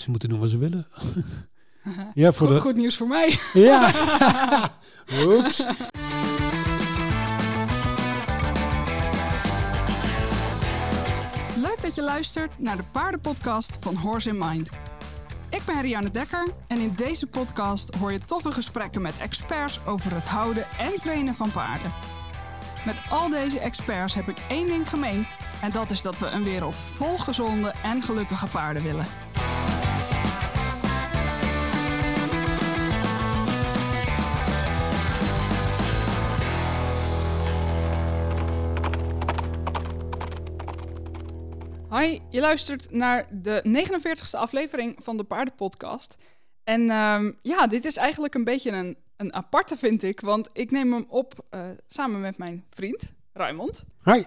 mensen moeten doen wat ze willen. ja, voor goed, de... goed nieuws voor mij. Ja. Oeps. Leuk dat je luistert naar de paardenpodcast van Horse in Mind. Ik ben Rianne Dekker en in deze podcast hoor je toffe gesprekken met experts over het houden en trainen van paarden. Met al deze experts heb ik één ding gemeen en dat is dat we een wereld vol gezonde en gelukkige paarden willen. Hoi, je luistert naar de 49ste aflevering van de Paardenpodcast. En ehm, ja, dit is eigenlijk een beetje een, een aparte, vind ik. Want ik neem hem op eh, samen met mijn vriend, Raymond. Hi.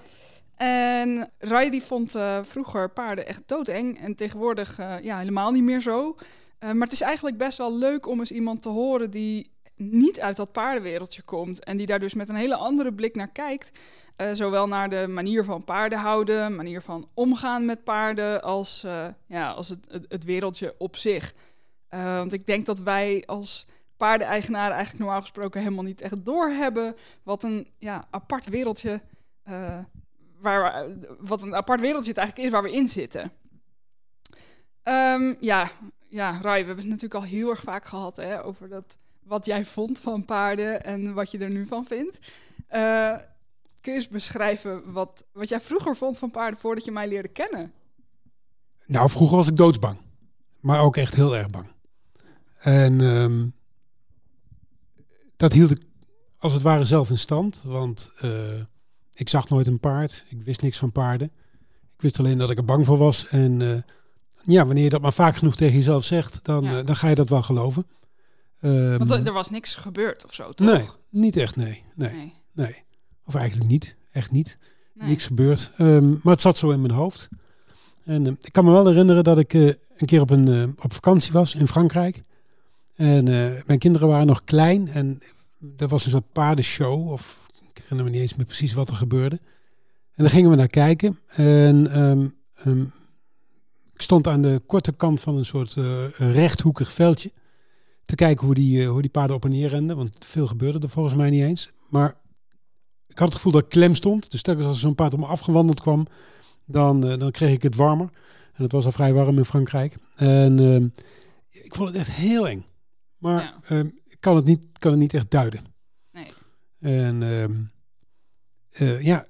En Ray die vond eh, vroeger paarden echt doodeng. En tegenwoordig eh, ja, helemaal niet meer zo. Maar het is eigenlijk best wel leuk om eens iemand te horen die niet uit dat paardenwereldje komt. En die daar dus met een hele andere blik naar kijkt. Eh, zowel naar de manier van paarden houden, manier van omgaan met paarden, als, eh, ja, als het, het, wereldje op zich. Eh, want ik denk dat wij als paardeneigenaren eigenlijk normaal gesproken helemaal niet echt doorhebben wat een ja, apart wereldje, waar, we- wat een apart wereldje het eigenlijk is waar we in zitten. Ehm, ja, ja, Rai, we hebben het natuurlijk al heel erg vaak gehad hè, over dat, wat jij vond van paarden en wat je er nu van vindt. Eh, kun je eens beschrijven wat, wat jij vroeger vond van paarden voordat je mij leerde kennen? Nou, vroeger was ik doodsbang. Maar ook echt heel erg bang. En ehm, dat hield ik als het ware zelf in stand. Want eh, ik zag nooit een paard. Ik wist niks van paarden. Ik wist alleen dat ik er bang voor was. En eh, ja, wanneer je dat maar vaak genoeg tegen jezelf zegt, dan, Ja. dan ga je dat wel geloven. Ehm, Want er- was niks gebeurd of zo, toch? nee, niet echt, nee. Nee, Nee. nee. Of eigenlijk niet. Echt niet. nee. Niks gebeurd. Ehm, maar het zat zo in mijn hoofd. En eh, ik kan me wel herinneren dat ik eh, een keer op, een, eh, op vakantie was in Frankrijk. En eh, mijn kinderen waren nog klein. En er was een soort paardenshow. Of ik herinner me niet eens meer precies wat er gebeurde. En daar gingen we naar kijken. En ehm, ehm, ik stond aan de korte kant van een soort rechthoekig veldje. Te kijken hoe die, eh, hoe die paarden op en neer renden. Want veel gebeurde er volgens mij niet eens. Maar ik had het gevoel dat ik klem stond. Dus telkens als zo'n paard op me afgewandeld kwam, dan, eh, dan kreeg ik het warmer. En het was al vrij warm in Frankrijk. En ehm, ik vond het echt heel eng. Maar Ja. ehm, ik kan het, niet, kan het niet echt duiden. Nee. En ehm, eh, ja,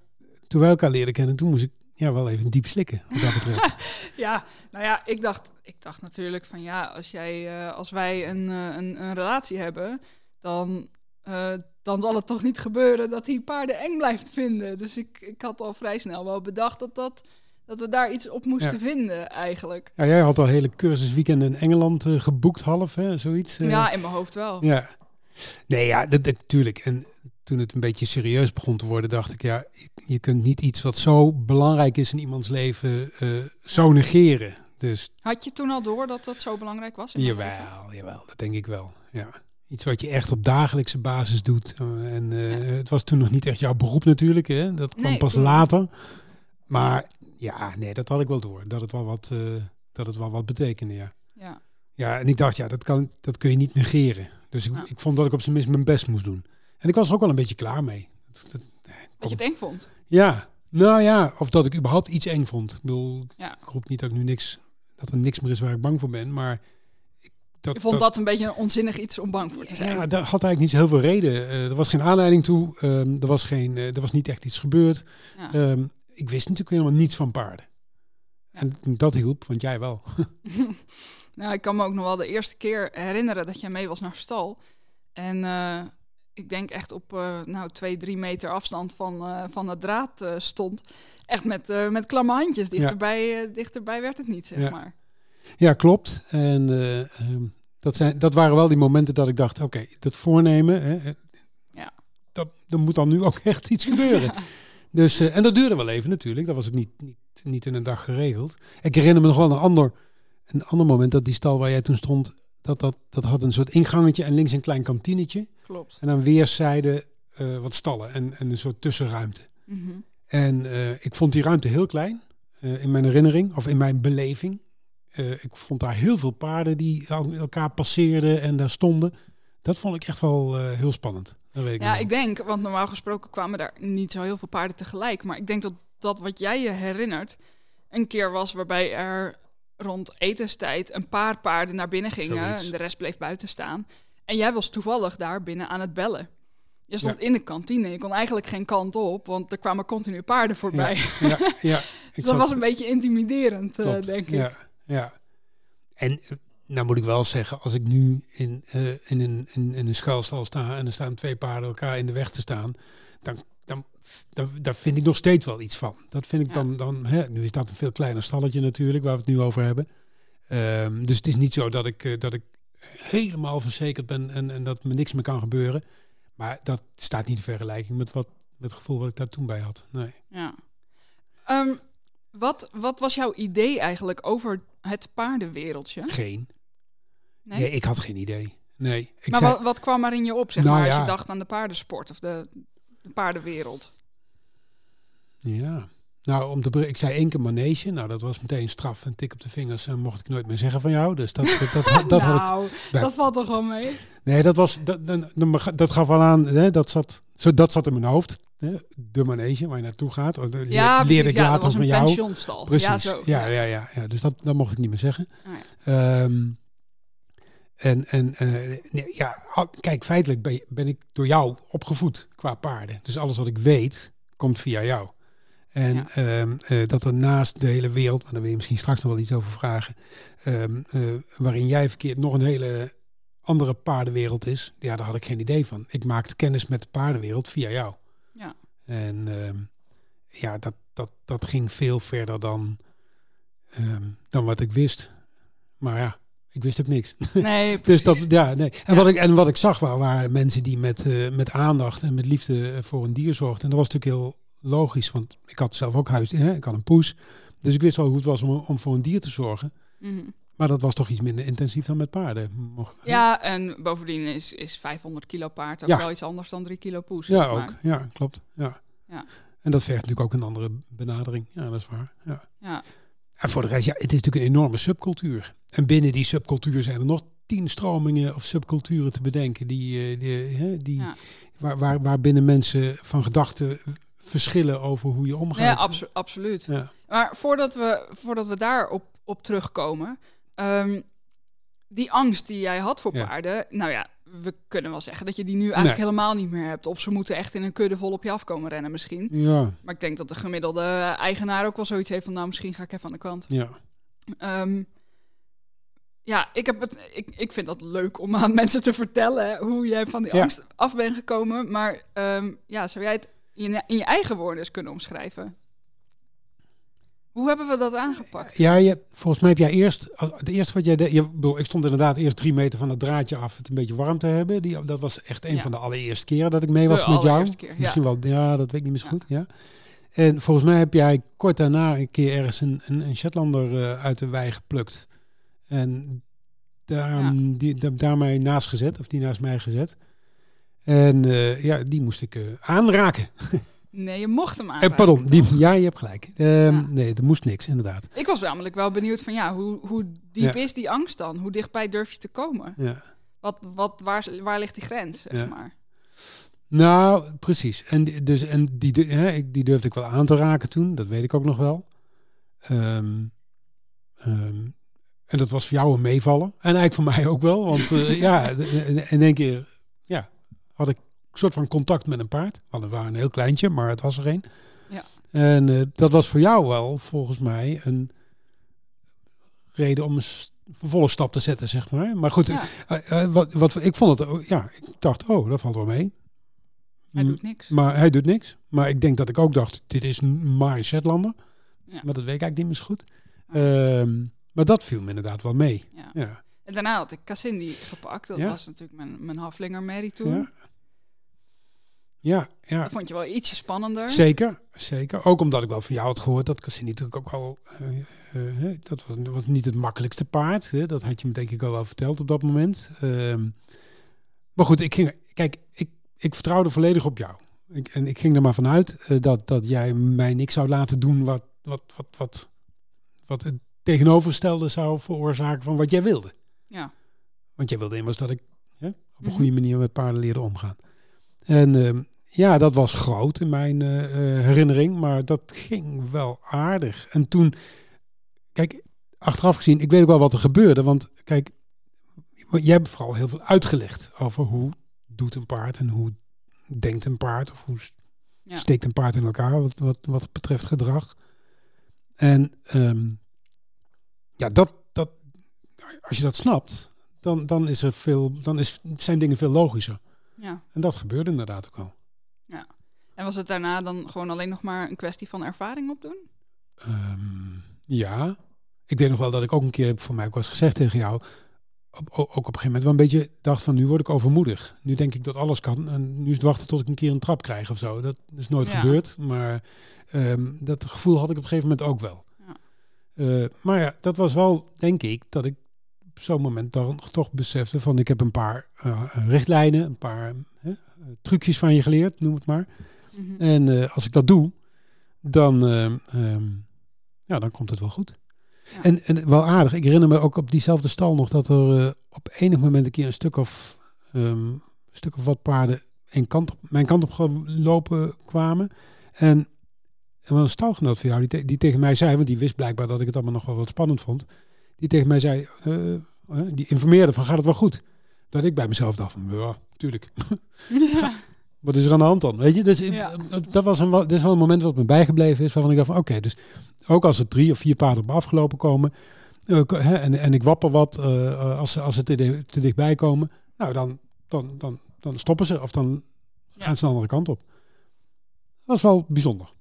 toen wij elkaar leren kennen, toen moest ik ja, wel even diep slikken, wat dat betreft. Ja, nou ja, ik dacht, ik dacht natuurlijk van ja, als, jij, eh, als wij een, eh, een, een relatie hebben, dan, eh, dan zal het toch niet gebeuren dat die paarden eng blijft vinden. Dus ik, ik had al vrij snel wel bedacht dat, dat, dat we daar iets op moesten Ja. vinden eigenlijk. ja, jij had al hele cursusweekenden in Engeland geboekt, half, hè, zoiets. ja, in mijn hoofd wel. Ja. Nee, ja, dat natuurlijk. En toen het een beetje serieus begon te worden, dacht ik, ja, je, kunt niet iets wat zo belangrijk is in iemands leven eh, zo negeren. Dus Had je toen al door dat dat zo belangrijk was? jawel, jawel, dat denk ik wel. Ja. Iets wat je echt op dagelijkse basis doet. Eh, en eh, Ja. het was toen nog niet echt jouw beroep natuurlijk, hè? dat kwam Nee, pas toen- later. Maar ja, nee, dat had ik wel door. Dat het wel wat, dat het wel wat betekende, ja. Ja. Ja, en ik dacht, ja, dat, kan, dat kun je niet negeren. Dus ik, Ja. ik vond dat ik op zijn minst mijn best moest doen. En ik was er ook wel een beetje klaar mee. Dat- dat- Dat je het eng vond. ja, nou ja, of dat ik überhaupt iets eng vond. Ik bedoel, Ja. ik roep niet dat ik nu niks, dat er niks meer is waar ik bang voor ben, maar ik, dat, Je vond dat een beetje een onzinnig iets om bang voor te zijn. ja, daar had eigenlijk niet zo heel veel reden. Eh, er was geen aanleiding toe. ehm, er, was geen, eh, er was niet echt iets gebeurd. Ja. Ehm, ik wist natuurlijk helemaal niets van paarden. En dat hielp, want jij wel. Nou, ik kan me ook nog wel de eerste keer herinneren dat jij mee was naar stal. En eh, ik denk echt op eh, nou, twee, drie meter afstand van, eh, van de draad eh, stond. Echt met, met klamme handjes. Dichterbij, dichterbij werd het niet, zeg Ja. maar. Ja, klopt. En eh, ehm, dat, zijn, dat waren wel die momenten dat ik dacht, oké, dat voornemen, hè, Ja. dat, er moet dan nu ook echt iets gebeuren. Dus, en dat duurde wel even natuurlijk. Dat was ook niet, niet, niet in een dag geregeld. Ik herinner me nog wel een ander, een ander moment dat die stal waar jij toen stond, dat, dat, dat had een soort ingangetje en links een klein kantinetje. Klopt. En aan weerszijden eh, wat stallen en, en een soort tussenruimte. Mhm. En eh, ik vond die ruimte heel klein, eh, in mijn herinnering, of in mijn beleving. ik vond daar heel veel paarden die el- elkaar passeerden en daar stonden. Dat vond ik echt wel heel spannend. Dat weet ik Ja, ik denk, want normaal gesproken kwamen daar niet zo heel veel paarden tegelijk. Maar ik denk dat dat wat jij je herinnert, een keer was waarbij er rond etenstijd een paar paarden naar binnen gingen Zoiets. en de rest bleef buiten staan. En jij was toevallig daar binnen aan het bellen. Je stond Ja. in de kantine. Je kon eigenlijk geen kant op, want er kwamen continu paarden voorbij. Ja, ja. Dus dat was een beetje intimiderend, eh, denk ik. Ja, ja. En eh, nou moet ik wel zeggen, als ik nu in, eh, in, een, in, in een schuilstal sta en er staan twee paarden elkaar in de weg te staan, dan, dan, dan, daar vind ik nog steeds wel iets van. Dat vind ik dan, dan hè, nu is dat een veel kleiner stalletje natuurlijk, waar we het nu over hebben. Ehm, dus het is niet zo dat ik, eh, dat ik helemaal verzekerd ben en, en dat me niks meer kan gebeuren. Maar dat staat niet in vergelijking met, wat, met het gevoel wat ik daar toen bij had. Nee. Ja. Ehm, wat, wat was jouw idee eigenlijk over het paardenwereldje? Geen. Nee? Nee, ik had geen idee. Nee. Ik maar zei- wat, wat kwam er in je op, zeg Nou maar, als ja. je dacht aan de paardensport of de paardenwereld? Ja. Nou, om te ik zei één keer manege. Nou, dat was meteen straf. Een tik op de vingers en mocht ik nooit meer zeggen van jou. Dus dat, dat, dat, had- dat had ik. nou, dat valt toch wel mee? Nee, dat was. Dat, dat, dat- dat gaf al aan. Hè, dat, zat, zo, dat zat in mijn hoofd. Hè, de manege waar je naartoe gaat. Oh, Ja, leerde precies, ik ja, later van jou. pensionstal. Precies. Ja, zo. Ja, ja, ja, ja. Dus dat, dat mocht ik niet meer zeggen. Oh, ja. Ehm, en en eh, nee, ja, kijk, feitelijk ben, ik door jou opgevoed qua paarden. Dus alles wat ik weet, komt via jou. En Ja. ehm, eh, dat er naast de hele wereld, maar daar wil je misschien straks nog wel iets over vragen, ehm, eh, waarin jij verkeert nog een hele andere paardenwereld is, ja, daar had ik geen idee van. Ik maakte kennis met de paardenwereld via jou. Ja. En ehm, ja, dat, dat, dat ging veel verder dan, dan wat ik wist. Maar ja, ik wist ook niks. Nee, Dus dat, ja, nee. En, Ja. Wat ik, en wat ik zag waren, waren mensen die met, eh, met aandacht en met liefde eh, voor een dier zorgden. En dat was natuurlijk heel logisch, want ik had zelf ook huis, hè? ik had een poes. Dus ik wist wel hoe het was om, om voor een dier te zorgen. Mhm. Maar dat was toch iets minder intensief dan met paarden. Mocht- Ja, en bovendien is, is 500 kilo paard ook Ja. wel iets anders dan 3 kilo poes. ja ook. maar. Ja, klopt. Ja. Ja. En dat vergt natuurlijk ook een andere benadering. Ja, dat is waar. Ja. Ja. En voor de rest, ja, het is natuurlijk een enorme subcultuur. En binnen die subcultuur zijn er nog tien stromingen of subculturen te bedenken. Die, eh, die, hè, die, Ja. waar, waar, waar binnen mensen van gedachten verschillen over hoe je omgaat. Ja, abso- absoluut. Ja. Maar voordat we, voordat we daar op, op terugkomen, ehm, die angst die jij had voor Ja. paarden, nou ja, we kunnen wel zeggen dat je die nu eigenlijk Nee. helemaal niet meer hebt. Of ze moeten echt in een kudde vol op je afkomen rennen misschien. Ja, Maar ik denk dat de gemiddelde eigenaar ook wel zoiets heeft van, nou misschien ga ik even aan de kant. ja. Ehm, ja, ik, heb het, ik, ik vind dat leuk om aan mensen te vertellen hoe jij van die Ja. angst af bent gekomen. Maar ehm, ja, zou jij het in je, in je eigen woorden eens kunnen omschrijven? Hoe hebben we dat aangepakt? Ja, je, volgens mij heb jij eerst, het eerste wat jij deed, je, ik bedoel, ik stond inderdaad eerst drie meter van het draadje af, het een beetje warm te hebben. Die, dat was echt een Ja. van de allereerste keren dat ik mee De was met jou. keer, ja. Misschien wel, ja, dat weet ik niet meer zo Ja. goed. Ja. En volgens mij heb jij kort daarna een keer ergens een, een, een Shetlander eh, uit de wei geplukt. En daar, Ja. die, daar, daarmee naast gezet, of die naast mij gezet. En eh, ja, die moest ik eh, aanraken. Nee, je mocht hem Eh, aanraken. pardon, die, ja, je hebt gelijk. Ehm, Ja. Nee, er moest niks, inderdaad. Ik was namelijk wel benieuwd van ja, hoe, hoe diep Ja. is die angst dan? Hoe dichtbij durf je te komen? Ja. Wat, wat, waar, waar ligt die grens, zeg Ja. maar? Nou, precies. En, die- dus, en die, hè, die durfde ik wel aan te raken toen, dat weet ik ook nog wel. Ehm, ehm, en dat was voor jou een meevallen. En eigenlijk voor mij ook wel. Want eh, ja, in- één keer ja, had ik soort van contact met een paard. Want het waren een heel kleintje, maar het was er een. Ja. En eh, dat was voor jou wel, volgens mij, een reden om een s- vervolgstap te zetten, zeg maar. Maar goed, Ja, eh, eh, wat, wat, ik vond het, ja, ik dacht, oh, dat valt wel mee. hij doet niks. Maar hij doet niks. Maar ik denk dat ik ook dacht, dit is maar een Shetlander. Ja. Maar dat weet ik eigenlijk niet meer zo goed. Ehm, maar dat viel me inderdaad wel mee. Ja. Ja. En daarna had ik Cassindi gepakt. Dat Ja. was natuurlijk mijn, mijn halflinger Mary toen. Ja. Ja. Dat vond je wel ietsje spannender. Zeker, zeker. Ook omdat ik wel van jou had gehoord dat Cassini natuurlijk ook wel... eh, eh, dat was, was niet het makkelijkste paard. Hè. Dat had je me denk ik al wel verteld op dat moment. Ehm, maar goed, ik ging... Kijk, ik, ik vertrouwde volledig op jou. Ik, en ik ging er maar vanuit eh, dat, dat jij mij niks zou laten doen wat, wat, wat, wat, wat het tegenovergestelde zou veroorzaken van wat jij wilde. Ja. Want jij wilde immers dat ik hè, op een Mhm. goede manier met paarden leerde omgaan. En ehm, ja, dat was groot in mijn eh, eh, herinnering, maar dat ging wel aardig. En toen, kijk, achteraf gezien, ik weet ook wel wat er gebeurde. Want kijk, jij hebt vooral heel veel uitgelegd over hoe doet een paard en hoe denkt een paard of hoe Ja. steekt een paard in elkaar wat, wat, wat betreft gedrag. En ehm, ja, dat, dat, als je dat snapt, dan, dan, is er veel, dan is, zijn dingen veel logischer. Ja. En dat gebeurde inderdaad ook wel. En was het daarna dan gewoon alleen nog maar een kwestie van ervaring opdoen? Ehm, ja, ik weet nog wel dat ik ook een keer, voor mij ook was gezegd tegen jou, op, ook op een gegeven moment wel een beetje dacht van nu word ik overmoedig. Nu denk ik dat alles kan en nu is het wachten tot ik een keer een trap krijg of zo. Dat is nooit Ja. gebeurd, maar ehm, dat gevoel had ik op een gegeven moment ook wel. Ja. Eh, maar ja, dat was wel, denk ik, dat ik zo'n moment dan toch besefte van ik heb een paar eh, richtlijnen, een paar eh, trucjes van je geleerd, noem het maar. Mhm. En eh, als ik dat doe, dan, ehm, ja, dan komt het wel goed. Ja. En, en wel aardig, ik herinner me ook op diezelfde stal nog dat er op enig moment een keer een stuk of, ehm, een stuk of wat paarden een kant op, mijn kant op gelopen kwamen. En was een stalgenoot van jou die, te- die tegen mij zei, want die wist blijkbaar dat ik het allemaal nog wel wat spannend vond. Die tegen mij zei, eh, eh, die informeerde van gaat het wel goed? Dat ik bij mezelf dacht van, ja, tuurlijk. ja. Wat is er aan de hand dan? Weet je, dus ik- Ja. dat- was een, dat is wel een moment wat me bijgebleven is, waarvan ik dacht van oké, dus ook als er drie of vier paarden op me afgelopen komen eh, en, en ik wapper wat eh, eh, als, ze- als ze te, te dichtbij komen, nou dan, dan, dan, dan stoppen ze of dan Ja. gaan ze de andere kant op. Dat was wel bijzonder.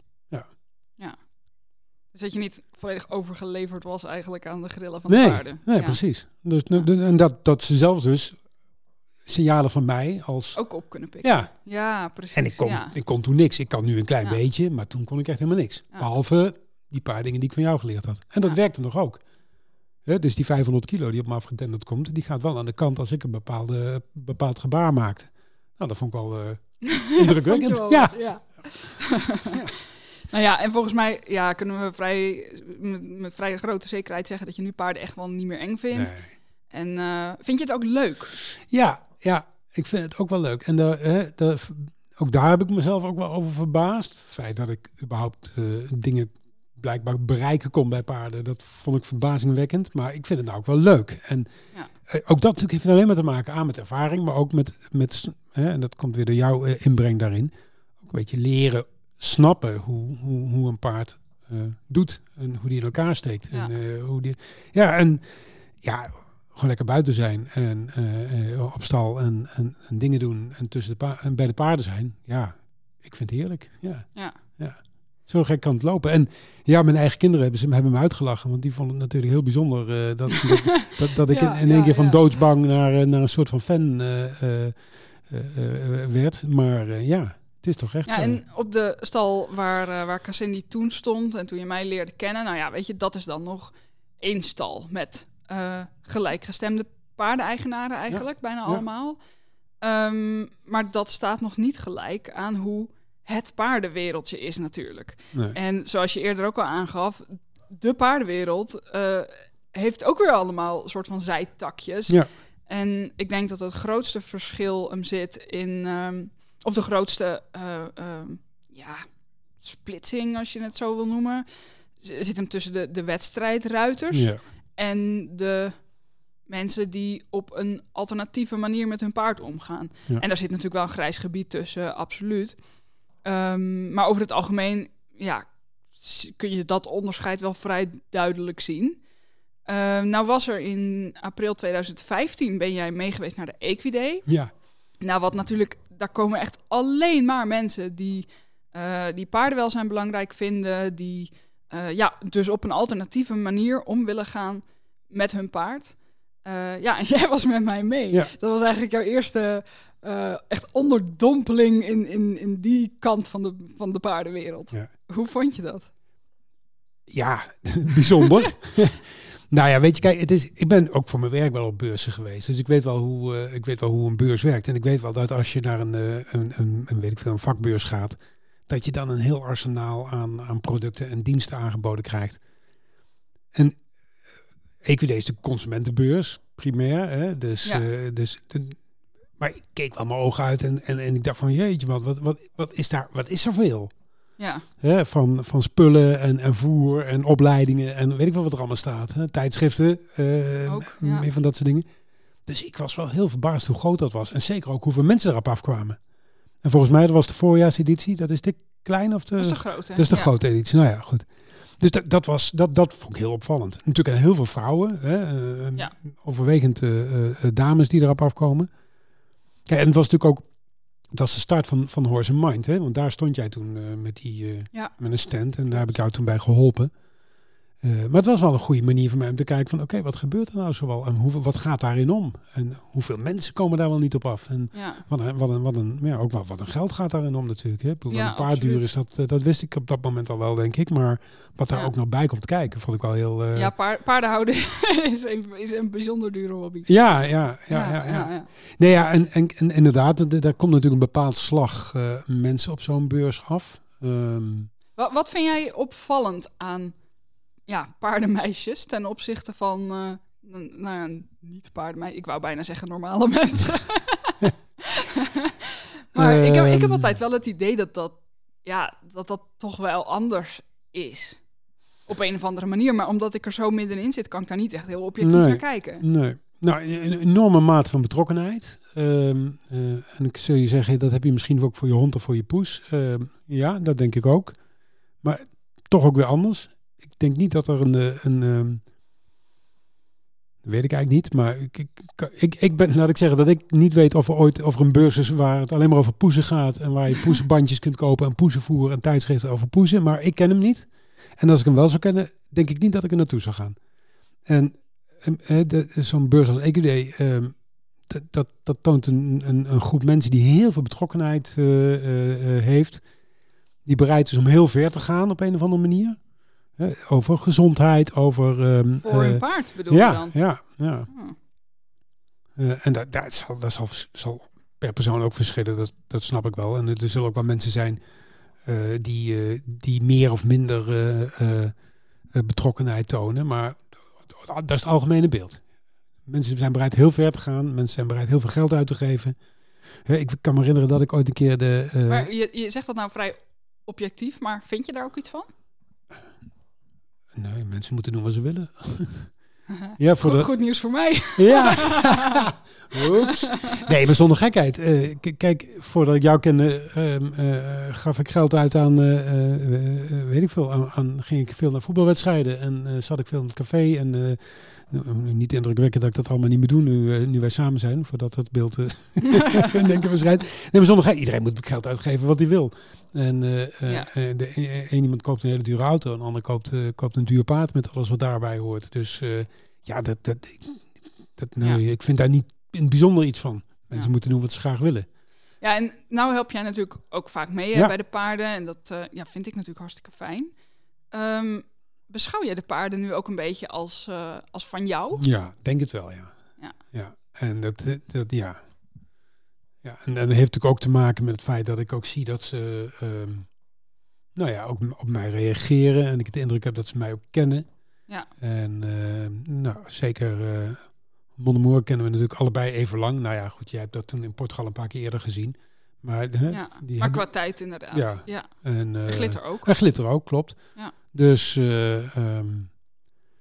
Dus dat je niet volledig overgeleverd was eigenlijk aan de grillen van de paarden. nee Ja. precies. Dus, en dat, dat ze zelf dus signalen van mij als... Ook op kunnen pikken. Ja, Ja, precies. en ik kon, ja. ik kon toen niks. Ik kan nu een klein beetje, maar toen kon ik echt helemaal niks. Behalve die paar dingen die ik van jou geleerd had. En dat werkte nog ook. Dus die 500 kilo die op me afgedenderd komt, die gaat wel aan de kant als ik een bepaalde, bepaald gebaar maakte. Nou, dat vond ik wel eh, indrukwekkend. Ja. ja. Nou ja, en volgens mij ja, kunnen we vrij, met, met vrij grote zekerheid zeggen dat je nu paarden echt wel niet meer eng vindt. Nee. En eh, vind je het ook leuk? Ja, ja, ik vind het ook wel leuk. En daar, hè, ook daar heb ik mezelf ook wel over verbaasd. Het feit dat ik überhaupt eh, dingen blijkbaar bereiken kon bij paarden, dat vond ik verbazingwekkend. Maar ik vind het nou ook wel leuk. En Ja. eh, ook dat natuurlijk heeft alleen maar te maken aan met ervaring, maar ook met, met hè, en dat komt weer door jouw inbreng daarin, ook een beetje leren snappen hoe, hoe, hoe een paard eh, doet en hoe die in elkaar steekt. Ja. En, eh, hoe die, ja, en ja, gewoon lekker buiten zijn en eh, op stal en, en, en dingen doen en, tussen de pa- en bij de paarden zijn. Ja, ik vind het heerlijk. Ja. Ja. ja. Zo gek kan het lopen. En ja, mijn eigen kinderen hebben, ze, hebben me uitgelachen, want die vonden het natuurlijk heel bijzonder dat, dat, dat, dat ik Ja, in, in één ja, keer van doodsbang naar, naar een soort van fan werd. Maar ja, het is toch echt Ja, zo. en op de stal waar, eh waar Cassindi toen stond en toen je mij leerde kennen, nou ja, weet je, dat is dan nog één stal met eh, gelijkgestemde paardeneigenaren eigenlijk, bijna Ja. allemaal. Ehm, maar dat staat nog niet gelijk aan hoe het paardenwereldje is natuurlijk. Nee. En zoals je eerder ook al aangaf, de paardenwereld eh, heeft ook weer allemaal soort van zijtakjes. Ja. En ik denk dat het grootste verschil hem zit in, ehm, of de grootste, eh, ehm, ja, splitsing, als je het zo wil noemen, zit hem tussen de, de wedstrijdruiters Ja. en de mensen die op een alternatieve manier met hun paard omgaan. Ja. En daar zit natuurlijk wel een grijs gebied tussen, absoluut. Ehm, maar over het algemeen, ja, kun je dat onderscheid wel vrij duidelijk zien. Ehm, nou was er in april 2015, ben jij meegeweest naar de Equiday. ja. Nou, wat natuurlijk, daar komen echt alleen maar mensen die, eh, die paardenwelzijn belangrijk vinden, die eh, ja, dus op een alternatieve manier om willen gaan met hun paard. Eh, ja, en jij was met mij mee. Ja. Dat was eigenlijk jouw eerste echt onderdompeling in, in, in die kant van de, van de paardenwereld. Ja. Hoe vond je dat? Ja, bijzonder. nou ja, weet je, kijk, het is, ik ben ook voor mijn werk wel op beurzen geweest. Dus ik weet wel hoe, eh, ik weet wel hoe een beurs werkt. En ik weet wel dat als je naar een, eh, een, een, een, weet ik veel, een vakbeurs gaat, dat je dan een heel arsenaal aan, aan producten en diensten aangeboden krijgt. En EQD is de consumentenbeurs, primair. Hè? Dus, Ja. eh, dus de- maar ik keek wel mijn ogen uit en, en, en ik dacht van jeetje, wat, wat, wat, wat, is, daar, wat is er veel? Ja, Hè? Van, van spullen en, en voer en opleidingen en weet ik wel wat er allemaal staat. Hè? Tijdschriften, eh, Ook, ja. meer van dat soort dingen. Dus ik was wel heel verbaasd hoe groot dat was. En zeker ook hoeveel mensen erop afkwamen. En volgens mij, dat was de voorjaarseditie. Dat is de kleine of de... dat is de grote. Dat is de ja. grote editie. Nou ja, goed. Dus dat, dat, was, dat, dat vond ik heel opvallend. Natuurlijk heel veel vrouwen. Hè, eh, Ja. Overwegend eh, dames die erop afkomen. En het was natuurlijk ook... Dat was de start van, van Horse and Mind. Hè? Want daar stond jij toen eh, met, die, eh, Ja. met een stand. En daar heb ik jou toen bij geholpen. Eh, maar het was wel een goede manier voor mij om te kijken van... Oké, wat gebeurt er nou zoal? En hoeveel, wat gaat daarin om? En hoeveel mensen komen daar wel niet op af? En Ja. wat een, wat een, wat een, ja, ook wel wat een geld gaat daarin om natuurlijk. Hè? Ik bedoel, Ja, een paard duur is, dat, eh, dat wist ik op dat moment al wel, denk ik. Maar wat daar Ja. ook nog bij komt kijken, vond ik wel heel... eh, ja, paar- paardenhouden is een, is een bijzonder dure hobby. ja, ja, ja, ja, ja. ja. Nee, ja, en, en, en inderdaad, er- daar komt natuurlijk een bepaald slag mensen op zo'n beurs af. Ehm, Wat, wat vind jij opvallend aan ja, paardenmeisjes ten opzichte van eh, nou ja, niet paardenmeisjes? Ik wou bijna zeggen normale mensen. maar ik, heb, ik heb Ehm. altijd wel het idee dat dat, ja, dat dat toch wel anders is. Op een of andere manier. Maar omdat ik er zo middenin zit, kan ik daar niet echt heel objectief Nee. naar kijken. nee. Nou, een enorme mate van betrokkenheid. Ehm, eh, en ik zul je zeggen, dat heb je misschien ook voor je hond of voor je poes. Ehm, ja, dat denk ik ook. Maar toch ook weer anders. Ik denk niet dat er een... eh, een ehm, weet ik eigenlijk niet, maar ik, ik, ik, ik ben, laat ik zeggen dat ik niet weet of er ooit of er een beurs is waar het alleen maar over poezen gaat en waar je poezenbandjes kunt kopen en poezenvoer en tijdschriften over poezen. Maar ik ken hem niet. En als ik hem wel zou kennen, denk ik niet dat ik er naartoe zou gaan. En ehm, eh, zo'n beurs als EQD, ehm, dat, dat, dat toont een, een, een groep mensen die heel veel betrokkenheid eh, heeft. Die bereid is om heel ver te gaan op een of andere manier. Over gezondheid, over... ehm, Voor een eh, paard bedoel je dan? ja, ja. Hmm. Eh, en dat, dat, zal, dat zal, zal per persoon ook verschillen, dat, dat snap ik wel. En er zullen ook wel mensen zijn eh, die, die meer of minder betrokkenheid tonen. Maar dat is het algemene beeld. Mensen zijn bereid heel ver te gaan. Mensen zijn bereid heel veel geld uit te geven. Ik kan me herinneren dat ik ooit een keer de... Maar je, je zegt dat nou vrij objectief, maar vind je daar ook iets van? Nee, mensen moeten doen wat ze willen. ja, voor Goed, de, goed nieuws voor mij. Ja. Oeps. Nee, maar zonder gekheid. Eh, kijk, voordat ik jou kende, ehm, eh, gaf ik geld uit aan, eh, weet ik veel, aan, aan- ging ik veel naar voetbalwedstrijden en zat ik veel in het café. En niet indrukwekkend dat ik dat allemaal niet meer doe nu, eh, nu wij samen zijn, voordat dat beeld eh, denken waarschijnlijk. Nee, maar zonder gekheid. Iedereen moet geld uitgeven wat hij wil. En eh, eh, Ja. eh, de een, iemand koopt een hele dure auto, een ander koopt, eh, koopt een duur paard met alles wat daarbij hoort. Dus eh, ja, dat, dat, dat, nee, ik vind daar niet in het bijzonder iets van. Mensen Ja. moeten doen wat ze graag willen. Ja, en nou help jij natuurlijk ook vaak mee Ja. bij de paarden. En dat eh, ja, vind ik natuurlijk hartstikke fijn. Ehm, beschouw je de paarden nu ook een beetje als, eh, als van jou? Ja, denk het wel, ja. Ja. ja. En dat, dat ja. Ja, en, en dat heeft natuurlijk ook te maken met het feit dat ik ook zie dat ze, ehm, nou ja, ook op mij reageren. En ik de indruk heb dat ze mij ook kennen. Ja. En ehm, nou, zeker Mondemoor kennen we natuurlijk allebei even lang. Nou ja, goed, jij hebt dat toen in Portugal een paar keer eerder gezien. Maar, hè, Ja, die maar qua tijd inderdaad. Ja. Ja, en, En eh, glitter ook. En glitter ook, klopt. Ja. Dus eh, ehm,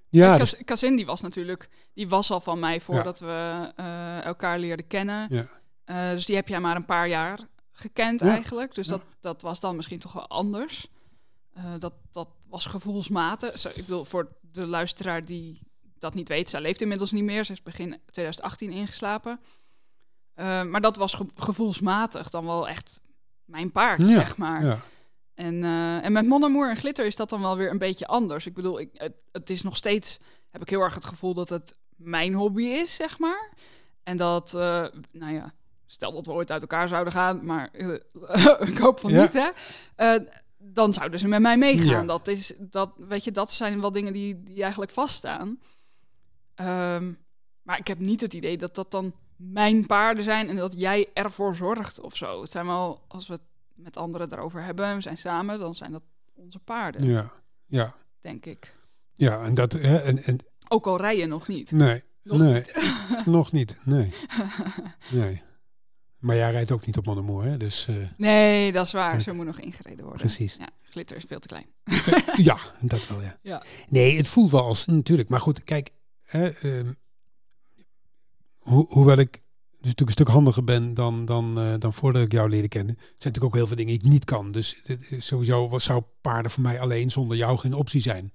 ja, dus- Casin, die was natuurlijk, die was al van mij voordat we eh, elkaar leerden kennen. Ja. Dus die heb jij maar een paar jaar gekend eigenlijk. Dus dat, dat was dan misschien toch wel anders. Dat, dat was gevoelsmatig. Zo, ik bedoel, voor de luisteraar die dat niet weet, zij leeft inmiddels niet meer. Ze is begin 2018 ingeslapen. Eh, maar dat was ge- gevoelsmatig dan wel echt mijn paard, Ja, zeg maar. ja. En, eh, en met Monomoor en Glitter is dat dan wel weer een beetje anders. Ik bedoel, ik, het, het is nog steeds, heb ik heel erg het gevoel dat het mijn hobby is, zeg maar. En dat, eh, nou ja, stel dat we ooit uit elkaar zouden gaan, maar ik hoop van Ja. niet, hè. Dan zouden ze met mij meegaan. Dat, is, dat, weet je, dat zijn wel dingen die, die eigenlijk vaststaan. Ehm, maar ik heb niet het idee dat dat dan mijn paarden zijn en dat jij ervoor zorgt of zo. Het zijn wel, als we het met anderen daarover hebben en we zijn samen, dan zijn dat onze paarden, Ja, ja, denk ik. ja. En dat, hè, en, en Ook al rij je nog niet. Nee, Nog nee, nog niet. Nee, nee. Maar jij rijdt ook niet op Monnemoer, hè? Dus eh, Nee, dat is waar. Zo moet nog ingereden worden. precies. Ja, glitter is veel te klein. Ja, dat wel, ja. Ja. Nee, het voelt wel als, natuurlijk. Maar goed, kijk, hè, ehm, ho- hoewel ik dus natuurlijk een stuk handiger ben dan, dan, eh, dan voordat ik jou leerde kennen, zijn natuurlijk ook heel veel dingen die ik niet kan. Dus dit sowieso was- zou paarden voor mij alleen zonder jou geen optie zijn.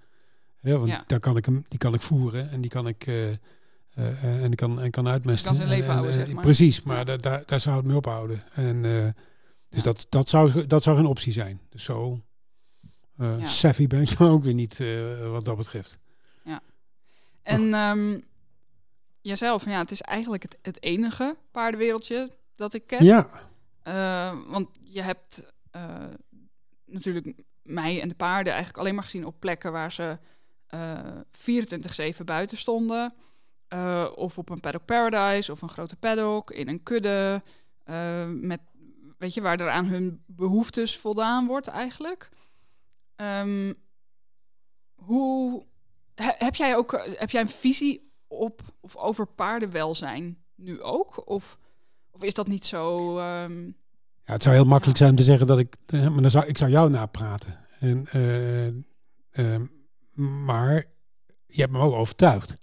Hè, want Ja. daar kan ik hem, die kan ik voeren en die kan ik eh, eh, en ik kan, en kan uitmesten. kan zijn leven En- en, houden, zeg maar. Precies, maar Ja. daar, daar, daar zou het mee ophouden. En dus Ja. dat, dat, zou, dat zou geen optie zijn. Dus zo Ja. savvy ben ik dan ook weer niet wat dat betreft. En ehm jijzelf, ja, het is eigenlijk het, het enige paardenwereldje dat ik ken. Ja, Eh, want je hebt eh, natuurlijk mij en de paarden eigenlijk alleen maar gezien op plekken waar ze eh 24-7 buiten stonden. Of op een paddock paradise of een grote paddock in een kudde. met, weet je, waar er aan hun behoeftes voldaan wordt eigenlijk. Ehm, hoe he- heb jij ook heb jij een visie op of over paardenwelzijn nu ook? Of, of is dat niet zo? ehm, ja, het zou heel makkelijk zijn om te zeggen dat ik, eh, maar dan zou ik zou jou napraten. En, eh, ehm, maar je hebt me wel overtuigd.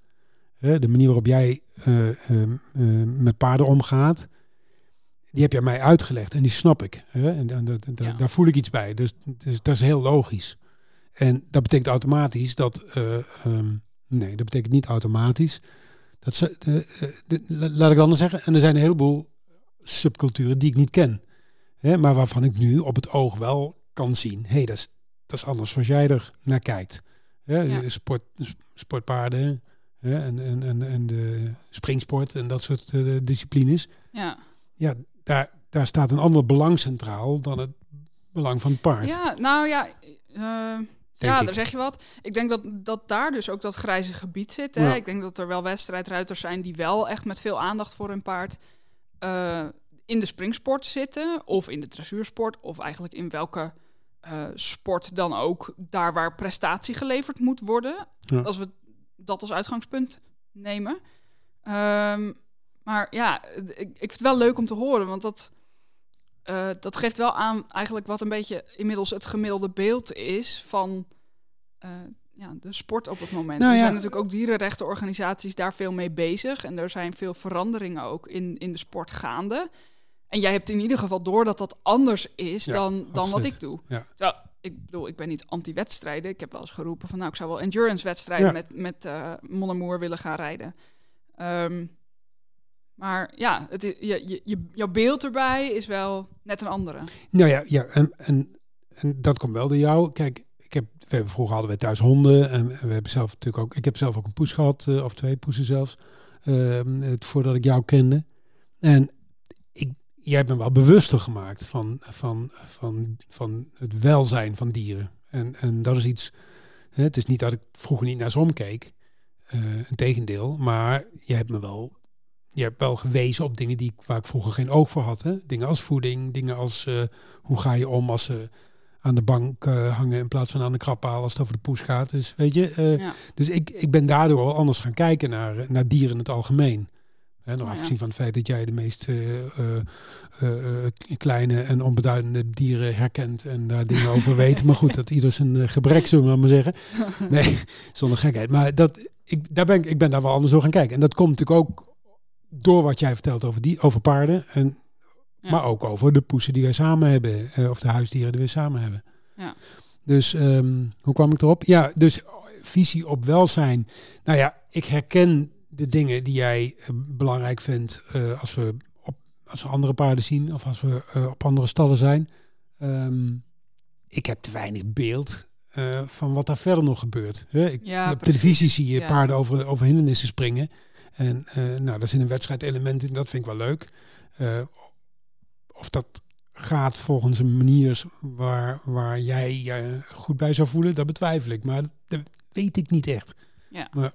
De manier waarop jij eh, ehm, eh, met paarden omgaat, die heb je mij uitgelegd en die snap ik. Hè? En, en dat, Ja. daar voel ik iets bij. Dus, dus dat is heel logisch. En dat betekent automatisch dat. Nee, dat betekent niet automatisch. Dat ze, de, eh, de- laat ik het anders zeggen. En er zijn een heleboel subculturen die ik niet ken. Hè, maar waarvan ik nu op het oog wel kan zien. Hé, hey, dat, is, dat is anders zoals jij er naar kijkt. Hè, Ja. sport, sportpaarden hè, en, en, en, en de springsport en dat soort eh, disciplines. ja. Ja, daar, daar staat een ander belang centraal dan het belang van het paard. ja, nou ja. eh, ja, ik. daar zeg je wat. Ik denk dat, dat daar dus ook dat grijze gebied zit. Hè? Ja. Ik denk dat er wel wedstrijdruiters zijn die wel echt met veel aandacht voor hun paard eh, in de springsport zitten. Of in de dressuursport. Of eigenlijk in welke eh, sport dan ook. Daar waar prestatie geleverd moet worden. Ja. Als we dat als uitgangspunt nemen. Ehm, maar ja, ik, ik vind het wel leuk om te horen. Want dat, eh, dat geeft wel aan eigenlijk wat een beetje inmiddels het gemiddelde beeld is van eh, ja, de sport op het moment. Nou er ja. zijn natuurlijk ook dierenrechtenorganisaties daar veel mee bezig. En er zijn veel veranderingen ook in, in de sport gaande. En jij hebt in ieder geval door dat dat anders is Ja, dan, dan wat ik doe. Ja. Terwijl, ik bedoel, ik ben niet anti-wedstrijden. Ik heb wel eens geroepen van, nou, ik zou wel endurance-wedstrijden Ja. met, met eh Monnemoer willen gaan rijden. Ehm, maar ja, het je, je, je, jouw beeld erbij is wel net een andere. Nou ja, ja en, en, en dat komt wel door jou. Kijk, ik heb, vroeger hadden we thuis honden. En we hebben zelf natuurlijk ook, ik heb zelf ook een poes gehad, eh, of twee poesen zelfs, ehm, het, voordat ik jou kende. En ik, jij hebt me wel bewuster gemaakt van, van, van, van het welzijn van dieren. En, en dat is iets, hè, het is niet dat ik vroeger niet naar ze omkeek. Uh, tegendeel, maar je hebt me wel je hebt wel gewezen op dingen die, ik- waar ik vroeger geen oog voor had. Hè? Dingen als voeding, dingen als eh, hoe ga je om als ze aan de bank eh, hangen in plaats van aan de krabpaal als het over de poes gaat. Dus weet je, eh, Ja. dus ik, ik ben daardoor wel anders gaan kijken naar, naar dieren in het algemeen. Hè, nog ja. afgezien van het feit dat jij de meest eh, kleine en onbeduidende dieren herkent en daar dingen over weet. Maar goed, dat ieder zijn gebrek, zullen we maar zeggen. Nee, zonder gekheid. Maar dat, ik, daar ben ik, ik ben daar wel anders door gaan kijken. En dat komt natuurlijk ook door wat jij vertelt over, die, over paarden. En, Ja. Maar ook over de poesen die wij samen hebben. eh, of de huisdieren die we samen hebben. Ja. Dus ehm, hoe kwam ik erop? Ja, dus visie op welzijn. Nou ja, ik herken de dingen die jij eh, belangrijk vindt eh, als, we op, als we andere paarden zien of als we op andere stallen zijn. Ehm, ik heb te weinig beeld van wat daar verder nog gebeurt. Hè? Ik, Ja, op precies. televisie zie je Ja. paarden over, over hindernissen springen. En eh, nou, daar zit een wedstrijdelement in, dat vind ik wel leuk. Eh, of dat gaat volgens een manier waar, waar jij je goed bij zou voelen, dat betwijfel ik. Maar dat weet ik niet echt. Ja. Maar,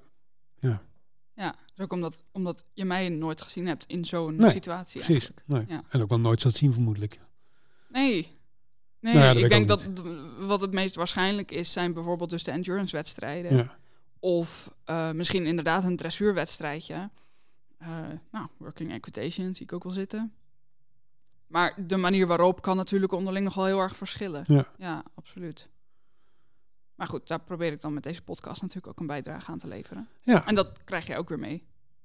Ja, dus ook omdat, omdat je mij nooit gezien hebt in zo'n Nee, situatie precies. Nee. Ja. En ook wel nooit zult zien, vermoedelijk. Nee. Nee, Nou ja, ik denk dat wat het meest waarschijnlijk is, zijn bijvoorbeeld dus de endurance wedstrijden. Ja. Of eh, misschien inderdaad een dressuurwedstrijdje. Eh, nou, working equitation zie ik ook wel zitten. Maar de manier waarop kan natuurlijk onderling nog wel heel erg verschillen. Ja. ja, absoluut. Maar goed, daar probeer ik dan met deze podcast natuurlijk ook een bijdrage aan te leveren. Ja. En dat krijg je ook weer mee.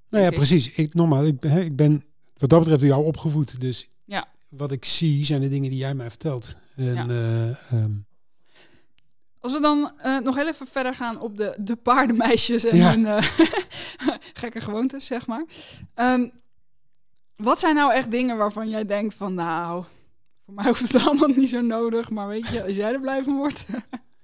Nou ja, precies. Ik, normaal, ik, ben- hè, ik ben wat dat betreft door jou opgevoed. Dus Ja. wat ik zie zijn de dingen die jij mij vertelt. En, Ja. eh, ehm, Als we dan eh, nog heel even verder gaan op de, de paardenmeisjes en Ja. hun eh, gekke gewoontes, zeg maar. Ehm, wat zijn nou echt dingen waarvan jij denkt van, nou, voor mij hoeft het allemaal niet zo nodig, maar weet je, als jij er blij van wordt.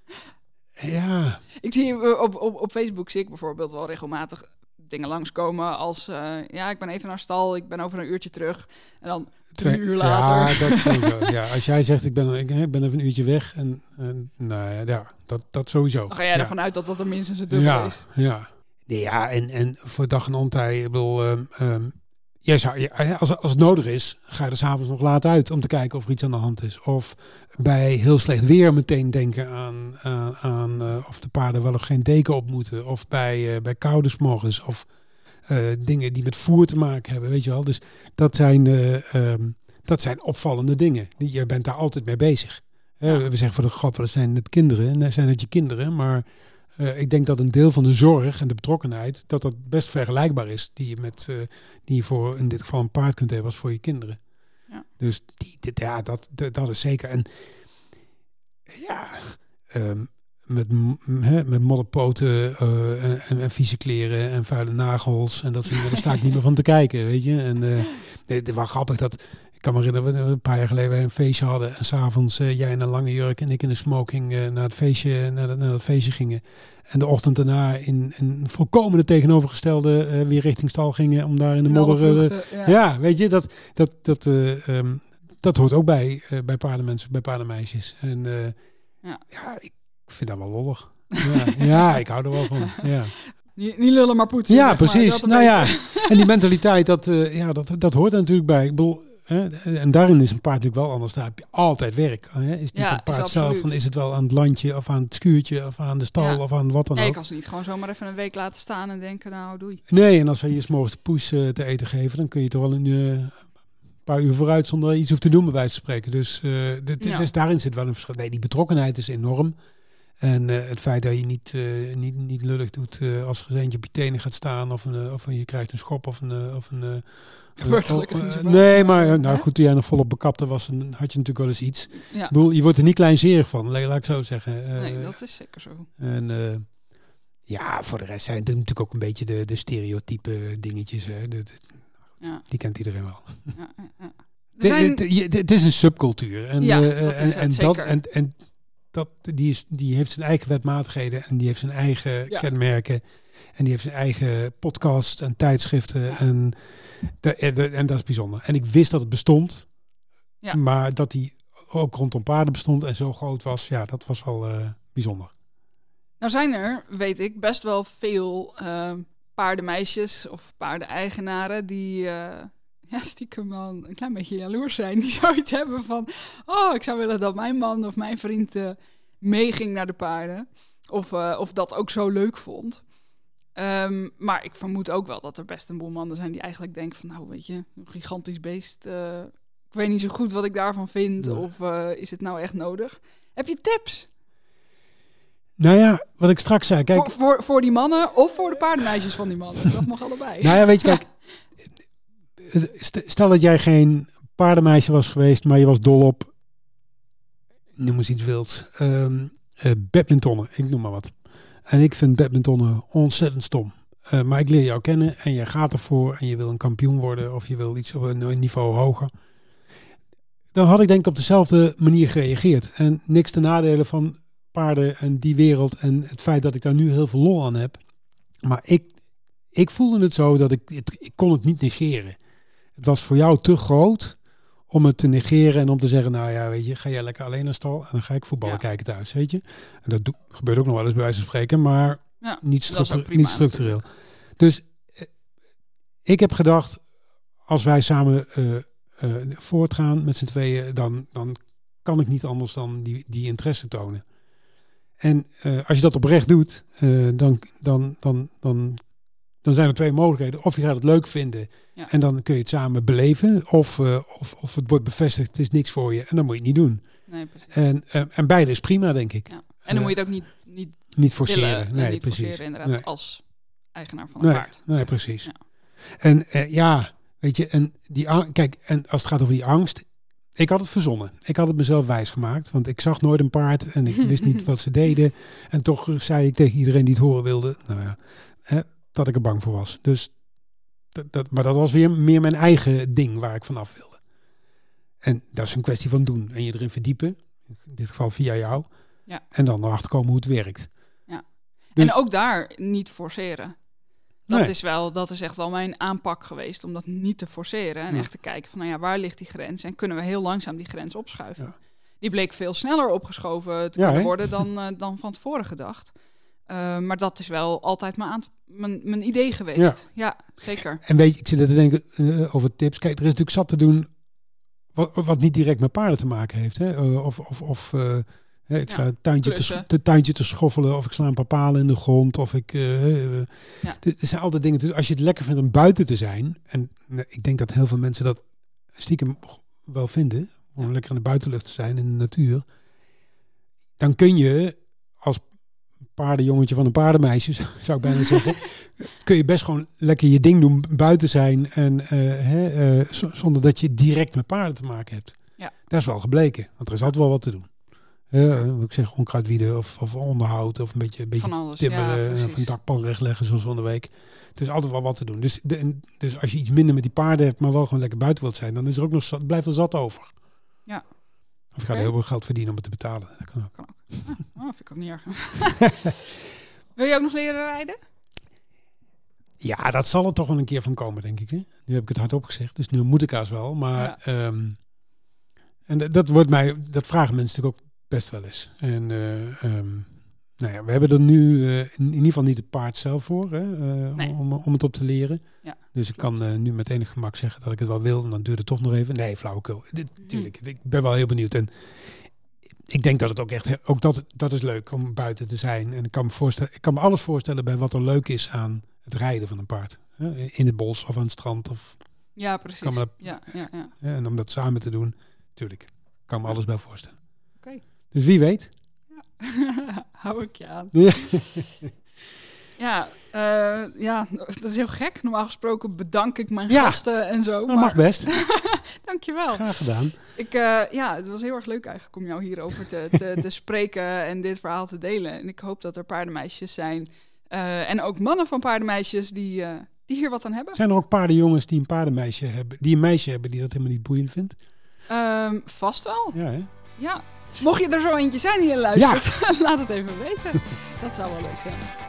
ja, ik zie eh, op, op, op Facebook zie ik bijvoorbeeld wel regelmatig dingen langskomen als, ja, ik ben even naar stal, ik ben over een uurtje terug. En dan Twee- uur later. Ja, dat sowieso. ja, als jij zegt ik ben, ik, ben even een uurtje weg. En, en nou ja, dat, dat sowieso. Dan ga jij ja. ervan uit dat dat er minstens een dubbel ja, is. Ja. Ja, en, en voor dag en ontij, ik bedoel, ehm, ehm, jij zou, ja, als, als het nodig is, ga je er s'avonds nog laat uit om te kijken of er iets aan de hand is. Of bij heel slecht weer meteen denken aan, aan, aan eh, of de paarden wel of geen deken op moeten. Of bij, eh, bij koude 's morgens. Of eh, dingen die met voer te maken hebben, weet je wel. Dus dat zijn, eh, ehm, dat zijn opvallende dingen. Die- Je bent daar altijd mee bezig. Ja. We zeggen voor de grap, het zijn het kinderen, en zijn het je kinderen, maar eh, ik denk dat een deel van de zorg en de betrokkenheid, dat dat best vergelijkbaar is, die je met, eh, die je voor in dit geval een paard kunt hebben als voor je kinderen. Ja. Dus die, dit- ja, dat, dat, dat is zeker. En ja, ehm, met, met modderpoten eh, en, en, en vieze kleren en vuile nagels en dat soort dingen, daar sta ik niet meer van te kijken, weet je. En eh het wel grappig dat, ik kan me herinneren, we een paar jaar geleden wij een feestje hadden en s'avonds eh jij in een lange jurk en ik in een smoking naar het feestje, naar, dat- naar dat feestje gingen. En de ochtend daarna in een volkomen tegenovergestelde weer richting stal gingen om daar in de modder... ja. ja. weet je, dat, dat, dat, eh, ehm, dat hoort ook bij, bij paardenmensen, bij paardenmeisjes. En Ja. ja. ik vind dat wel lollig. Ja, ja, ik hou er wel van. Ja, Niet, niet lullen, maar poetsen. ja precies. Een nou ja, en die mentaliteit, dat, eh, ja, dat, dat hoort er natuurlijk bij. Ik bedoel, hè, en daarin is een paard natuurlijk wel anders. Daar heb je altijd werk. Hè. Is niet Ja, het is paard zelf, dan is het wel aan het landje of aan het schuurtje of aan de stal Ja. of aan wat dan Nee, ook. kan ze niet gewoon zomaar even een week laten staan en denken, nou, doei. Nee, en als we je 's morgens de poes eh, te eten geven, dan kun je toch wel een eh, paar uur vooruit zonder iets hoeft te doen, bij wijze van spreken. Dus, eh, dit- Ja. dus daarin zit wel een verschil. Nee, die betrokkenheid is enorm. En eh, het feit dat je niet, eh, niet, niet lullig doet eh, als er eentje op je tenen gaat staan of, een, of je krijgt een schop of een... of een Gebeurt oh. Nee, maar nou goed, toen jij nog volop bekapte was, dan had je natuurlijk wel eens iets. Ja, Ik bedoel, je wordt er niet kleinzerig van, la- laat ik zo zeggen. Nee, dat is zeker zo. en ja, voor de rest zijn het natuurlijk ook een beetje de, de stereotype dingetjes. Hè. Ja, die kent iedereen wel. ja, Het is een subcultuur. En, Ja, dat is en, het, en, dat, en, en dat, die, is, die heeft zijn eigen wetmatigheden en die heeft zijn eigen Ja. kenmerken. En die heeft zijn eigen podcast en tijdschriften. En, de, en, de- en dat is bijzonder. En ik wist dat het bestond. Ja. Maar dat die ook rondom paarden bestond en zo groot was, ja, dat was wel eh, bijzonder. Nou zijn er, weet ik, best wel veel eh, paardenmeisjes of paardeneigenaren die eh, ja, stiekem wel een klein beetje jaloers zijn. Die zoiets hebben van, oh, ik zou willen dat mijn man of mijn vriend eh, meeging naar de paarden. Of, eh, of dat ook zo leuk vond. Ehm, maar ik vermoed ook wel dat er best een boel mannen zijn die eigenlijk denken van, nou weet je, een gigantisch beest. eh, ik weet niet zo goed wat ik daarvan vind. Nee. Of is het nou echt nodig? Heb je tips? Nou ja, wat ik straks zei, kijk, Voor, voor, voor die mannen of voor de paardenmeisjes van die mannen. Dat mag allebei. Nou ja, weet je, kijk. Stel dat jij geen paardenmeisje was geweest, maar je was dol op, noem eens iets wilds, eh, badmintonnen, ik noem maar wat. En ik vind badmintonnen ontzettend stom. Eh, maar ik leer jou kennen en jij gaat ervoor en je wil een kampioen worden of je wil iets op een niveau hoger. Dan had ik denk ik op dezelfde manier gereageerd. En niks te nadelen van paarden en die wereld en het feit dat ik daar nu heel veel lol aan heb. Maar ik, ik voelde het zo dat ik, ik kon het niet negeren. Het was voor jou te groot om het te negeren en om te zeggen, nou ja, weet je, ga jij lekker alleen naar stal en dan ga ik voetballen Ja. kijken thuis, weet je. En dat gebeurt ook nog wel eens bij wijze van spreken, maar Ja, niet, dat is ook structu- prima niet structureel. Dus eh, ik heb gedacht, als wij samen eh, eh, voortgaan met z'n tweeën, dan, dan kan ik niet anders dan die, die interesse tonen. En als je dat oprecht doet, dan, dan, dan, dan, dan zijn er twee mogelijkheden. Of je gaat het leuk vinden Ja. en dan kun je het samen beleven. Of, eh, of, of het wordt bevestigd, het is niks voor je en dan moet je het niet doen. Nee, precies. En, eh, en beide is prima, denk ik. Ja. En dan moet je het ook niet, niet Niet forceren. willen. nee, niet precies. forceren inderdaad Nee. als eigenaar van een Nee, paard. nee, precies. Ja. En eh, ja, weet je, en die kijk, en als het gaat over die angst, ik had het verzonnen. Ik had het mezelf wijs gemaakt, want ik zag nooit een paard en ik wist niet wat ze deden. En toch zei ik tegen iedereen die het horen wilde, nou ja, dat ik er bang voor was. Dus dat, dat, maar dat was weer meer mijn eigen ding waar ik vanaf wilde. En dat is een kwestie van doen en je erin verdiepen, in dit geval via jou. Ja. En dan erachter komen hoe het werkt. Ja. Dus- En ook daar niet forceren. Dat, Nee. is wel, dat is echt wel mijn aanpak geweest, om dat niet te forceren. En Ja. echt te kijken van, nou ja, waar ligt die grens? En kunnen we heel langzaam die grens opschuiven? Ja. Die bleek veel sneller opgeschoven te Ja, kunnen worden dan, eh, dan van tevoren gedacht. Eh, maar dat is wel altijd mijn, aant- mijn, mijn idee geweest. Ja, zeker. En weet je, ik zit er te denken eh, over tips. Kijk, er is natuurlijk zat te doen wat, wat niet direct met paarden te maken heeft. Hè? Eh, of of, of ik Ja, sta het tuintje te, klussen. tuintje te schoffelen. Of ik sla een paar palen in de grond. Of ik... Ja. dit- Er zijn altijd dingen. doen. Als je het lekker vindt om buiten te zijn. En ik denk dat heel veel mensen dat stiekem wel vinden. Om Ja. lekker in de buitenlucht te zijn, in de natuur. Dan kun je paardenjongetje van een paardenmeisje, zou ik bijna zeggen, kun je best gewoon lekker je ding doen, buiten zijn en eh, hè, eh, zonder dat je direct met paarden te maken hebt. Ja. Dat is wel gebleken, want er is altijd wel wat te doen. Uh, ik zeg onkruidwieden of, of onderhoud of een beetje, een beetje Van alles. timmeren ja, of een dakpan rechtleggen zoals van de week. Er is altijd wel wat te doen. Dus, de, en- dus als je iets minder met die paarden hebt, maar wel gewoon lekker buiten wilt zijn, dan is er ook nog zat, blijft er zat over. Ja. Of je gaat heel veel geld verdienen om het te betalen. Dat kan ook. Oh, vind ik ook niet erg. Wil je ook nog leren rijden? Ja, dat zal er toch wel een keer van komen, denk ik. Hè? Nu heb ik het hardop gezegd, dus nu moet ik haast wel. Maar ehm, en dat- wordt mij, dat vragen mensen natuurlijk ook best wel eens. En eh, ehm, nou ja, we hebben er nu eh, in, in ieder geval niet het paard zelf voor, hè, eh, Nee. om, om het op te leren. Ja, dus ik kan nu met enig gemak zeggen dat ik het wel wil. En dan duurt het toch nog even. Nee, flauwekul. Dit, tuurlijk, ik ben wel heel benieuwd. En ik denk dat het ook echt, ook dat, dat is leuk om buiten te zijn. En ik kan me voorstellen, ik kan me alles voorstellen bij wat er leuk is aan het rijden van een paard. In het bos of aan het strand. Of, Ja, precies. Kan me- Ja, ja, ja. en om dat samen te doen, tuurlijk. Ik kan me alles bij voorstellen. Oké. Dus wie weet. Hou ik je aan. Ja. Ja, eh, ja, dat is heel gek. Normaal gesproken bedank ik mijn Ja. gasten en zo. Dat maar mag best. dankjewel. Graag gedaan. Ik, eh, ja, het was heel erg leuk eigenlijk om jou hierover te, te, te spreken en dit verhaal te delen. En ik hoop dat er paardenmeisjes zijn eh, en ook mannen van paardenmeisjes die, die hier wat aan hebben. Zijn er ook paardenjongens die een paardenmeisje hebben, die een meisje hebben die dat helemaal niet boeiend vindt? Ehm, vast wel, Ja, hè? ja. Mocht je er zo eentje zijn die je luistert, laat het even weten. Dat zou wel leuk zijn.